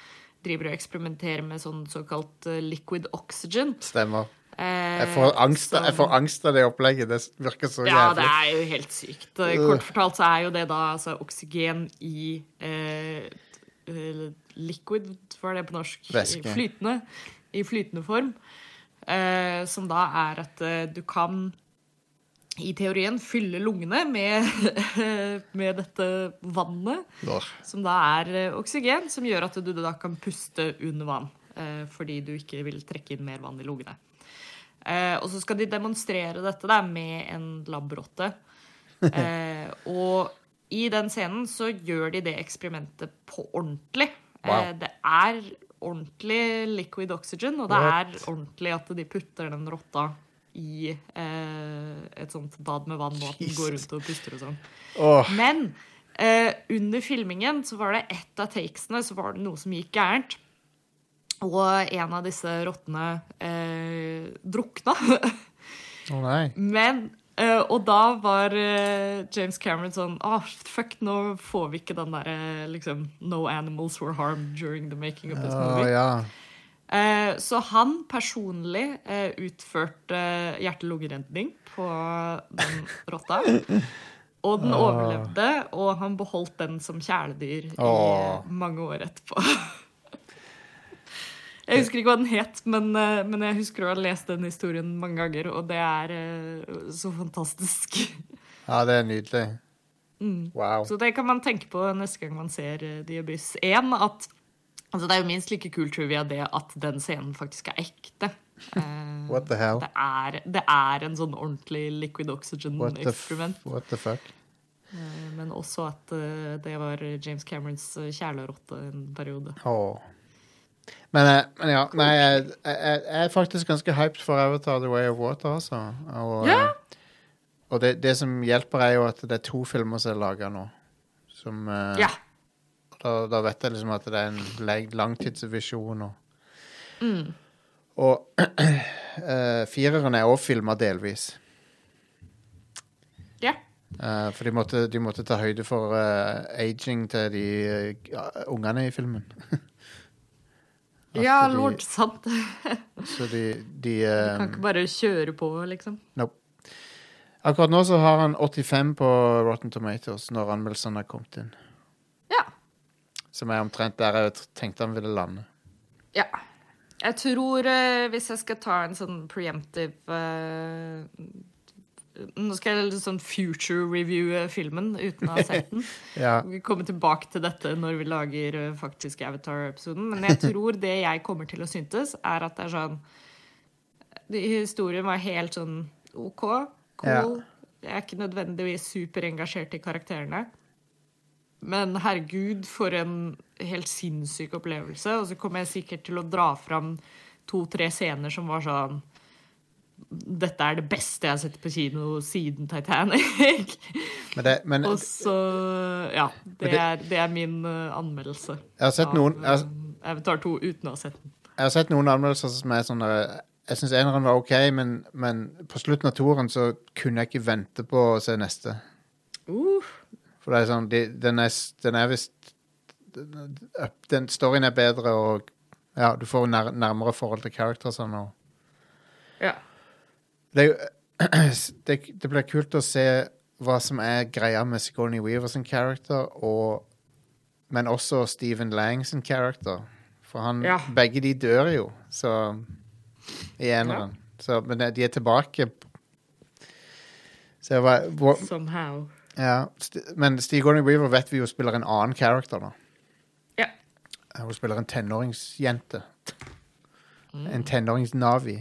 driver og eksperimenterer med sånn såkalt eh, liquid oxygen. Stemmer. Eh, Jeg får angst, jeg får angst av det opplegget. Det virker så Ja, det er jo helt sykt. Eh, Kort fortalt så er jo det da altså, oksygen i eh, eh, liquid, hva er det på norsk? Væske. I Flytende. I flytende form. Eh, som da er at eh, du kan i teorien fylle lungene med, med dette vannet, Lår. som da er eh, oksygen, som gjør at du da kan puste under vann. eh, Fordi du ikke vil trekke inn mer vann i lungene. Eh, og så skal de demonstrere dette da, med en labrotte. Og i den scenen så gjør de det eksperimentet på ordentlig. Wow. Det er ordentlig liquid oxygen, og det er ordentlig at de putter den rotta i eh, et sånt bad med vann, og at den går rundt og puster og sånn. Oh. Men eh, under filmingen så var det ett av takesene så var det noe som gikk gærent. Og en av disse rottene eh, drukna. å nei. Men Uh, Og da var uh, James Cameron sånn Åh, fuck, nå får vi ikke den derre liksom No animals were harmed during the making of this movie. ja. Eh, så han personlig eh, utførte hjerte-lungeredning på den rotta. Og den Åh. overlevde, og han beholdt den som kjæledyr i Åh. mange år etterpå. Jeg husker ikke hva den het, men, eh, men jeg husker å ha lest den historien mange ganger, og det er eh, så fantastisk. Ja, det er nydelig. Wow. Mm. Så det kan man tenke på neste gang man ser Diabys 1. At altså det er jo minst like kult, trivia det at den scenen faktisk er ekte. Uh, What the hell? det, er, det er en sånn ordentlig liquid oxygen-eksperiment. what the fuck? Uh, men også at uh, det var James Camerons kjælerotte en periode. Åh. Men, men ja, nei, jeg, jeg, jeg er faktisk ganske hyped for Avatar The Way of Water, altså. Og, Ja. eh, og det, det som hjelper, er jo at det er to filmer som er laga nå. Som Ja. Da, da vet jeg liksom at det er en langtidsvisjon og Mm. Og uh, fireren er også filma delvis. ja. Uh, for de måtte, de måtte ta høyde for uh, aging til de ungene i filmen. Ja, de- lord, sant. Så de, de eh, kan ikke bare kjøre på, liksom. Nope. Akkurat nå så har han 85 på Rotten Tomatoes når anmeldelsene har kommet inn. Ja. Som er omtrent der jeg tenkte han ville lande. Ja. Jeg tror, eh, hvis jeg skal ta en sånn preemptive eh, Nå skal jeg litt sånn future review filmen uten å ha sett den. Ja, Vi kommer tilbake til dette når vi lager eh, faktisk Avatar-episoden. Men jeg tror det jeg kommer til å syntes, er at det er sånn Historien var helt sånn OK, cool. Jeg er ikke nødvendigvis superengasjert i karakterene. Men herregud, for en helt sinnssyk opplevelse. Og så kommer jeg sikkert til å dra fram to-tre scener som var sånn Dette er det beste jeg har sett på kino siden Titanic. men, det, men Og så Ja. Det det- er, det er min eh, anmeldelse jeg har sett noen jeg, av Avatar 2 uten å ha sett den. jeg har sett noen anmeldelser som er sånn Jeg syns eneren var OK, men, men på slutten av toeren så kunne jeg ikke vente på å se neste. Uh, For det er sånn de, Den er, den er visst den, den storyen er bedre, og ja, du får nær, nærmere forhold til charactersene. og ja. Det, det, det blir kult å se hva som er greia med Sigourney Weaver sin character, og, men også Stephen Lang sin character. For han, Ja. begge de dør jo, så I eneren. Så, men de er tilbake. Så var, hvor, Somehow. Ja, St men Steve Gordon Weaver vet vi jo spiller en annen character, da. Ja. Hun spiller en tenåringsjente. En tenårings-Navi.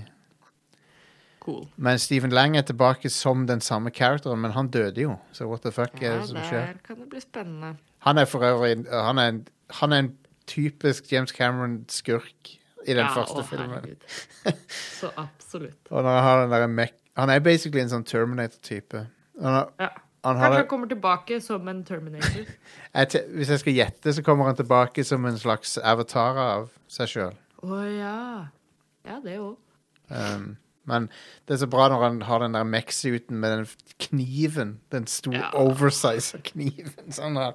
Cool. Men Stephen Lang er tilbake som den samme characteren, men han døde jo. Så what the fuck er Ja, det som skjer? der kan det bli spennende. Han er for øvrig han er en, han er en typisk James Cameron-skurk i den ja, første å, filmen. Så absolutt. Og når han har den der mek Han er basically en sånn Terminator-type. Han har, Ja. Han Kanskje han kommer tilbake som en Terminator. jeg, hvis jeg skal gjette, så kommer han tilbake som en slags avatar av seg sjøl. Å ja. Ja, det òg. Um, men det er så bra når han har den der mech-suiten med den kniven. Den store Ja. oversize kniven. Sånn her.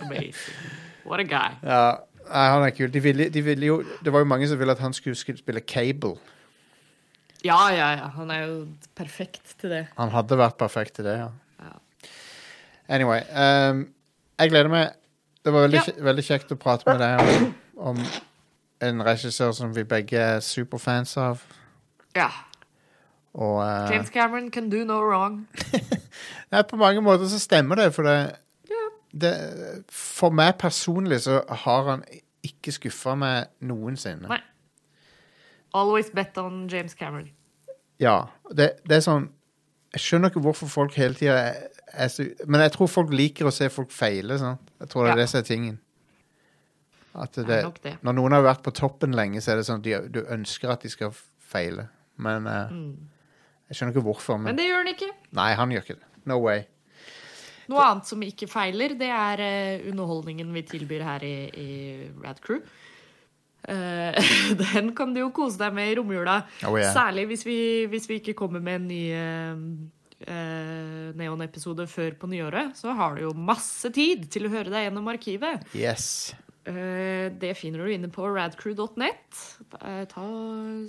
Amazing. What a guy. Ja, han er kul. De ville, de ville jo, det var jo mange som ville at han skulle skulle spille Cable. Ja, ja, ja. Han er jo perfekt til det. Han hadde vært perfekt til det, ja. Anyway. Um, jeg gleder meg. Det var veldig, Ja. veldig kjekt å prate med deg om, om en regissør som vi begge er superfans av. ja. Og uh, James Cameron can do no wrong. Nei, på mange måter så stemmer det, for det, Ja. det For meg personlig så har han ikke skuffa meg noensinne. Nei. Always bet on James Cameron. Ja. Det, det er sånn Jeg skjønner ikke hvorfor folk hele tida er Men jeg tror folk liker å se folk feile. Sant? Jeg tror det er det som er tingen. At det, Det er det. Når noen har vært på toppen lenge, så er det sånn at de, du ønsker at de skal feile. Men eh, jeg skjønner ikke hvorfor. Men, Mm. Men det gjør han ikke. nei, han gjør ikke det. No way. Noe annet som ikke feiler, det er uh, underholdningen vi tilbyr her i, i Rad Crew. Uh, den kan du jo kose deg med i romjula. Oh, yeah. Særlig hvis vi, hvis vi ikke kommer med en ny uh, Neon-episode før på nyåret. Så har du jo masse tid til å høre deg gjennom arkivet. Yes. Eh, det finner du inne på radcrew.net. Eh, ta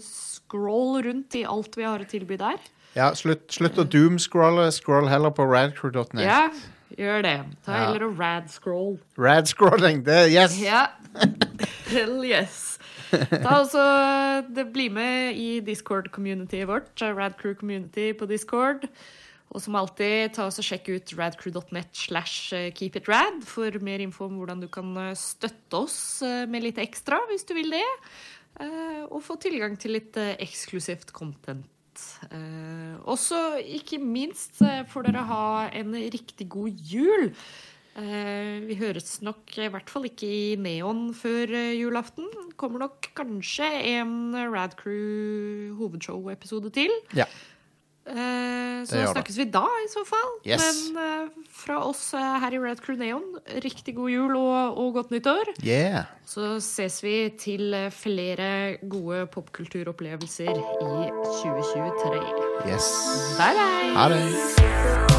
Scroll rundt i alt vi har å tilby der. Ja, slutt, slutt å doomscrolle. Scroll heller på radcrew.net. Ja, gjør det. Ta Ja. heller og radscroll. Radscrolling, det Yes! Ja. Hell yes. Ta også, det Bli med i Discord-communityet vårt. Radcrew Community på Discord. Og som alltid, ta oss og sjekk ut radcrew.net slash eh, keepitrad for mer info om hvordan du kan eh, støtte oss eh, med litt ekstra, hvis du vil det. Og få tilgang til litt eksklusivt content. Også, ikke minst, får dere ha en riktig god jul. Vi høres nok i hvert fall ikke i Neon før julaften. Kommer nok kanskje en Radcrew hovedshow-episode til. Ja. Eh, så snakkes vi da, i så fall. Yes. Men eh, fra oss eh, her i Red Crew Neon, riktig god jul og, og godt nyttår. Yeah. Så ses vi til eh, flere gode popkulturopplevelser i 2023. Yes. Bye, bye! Ha det.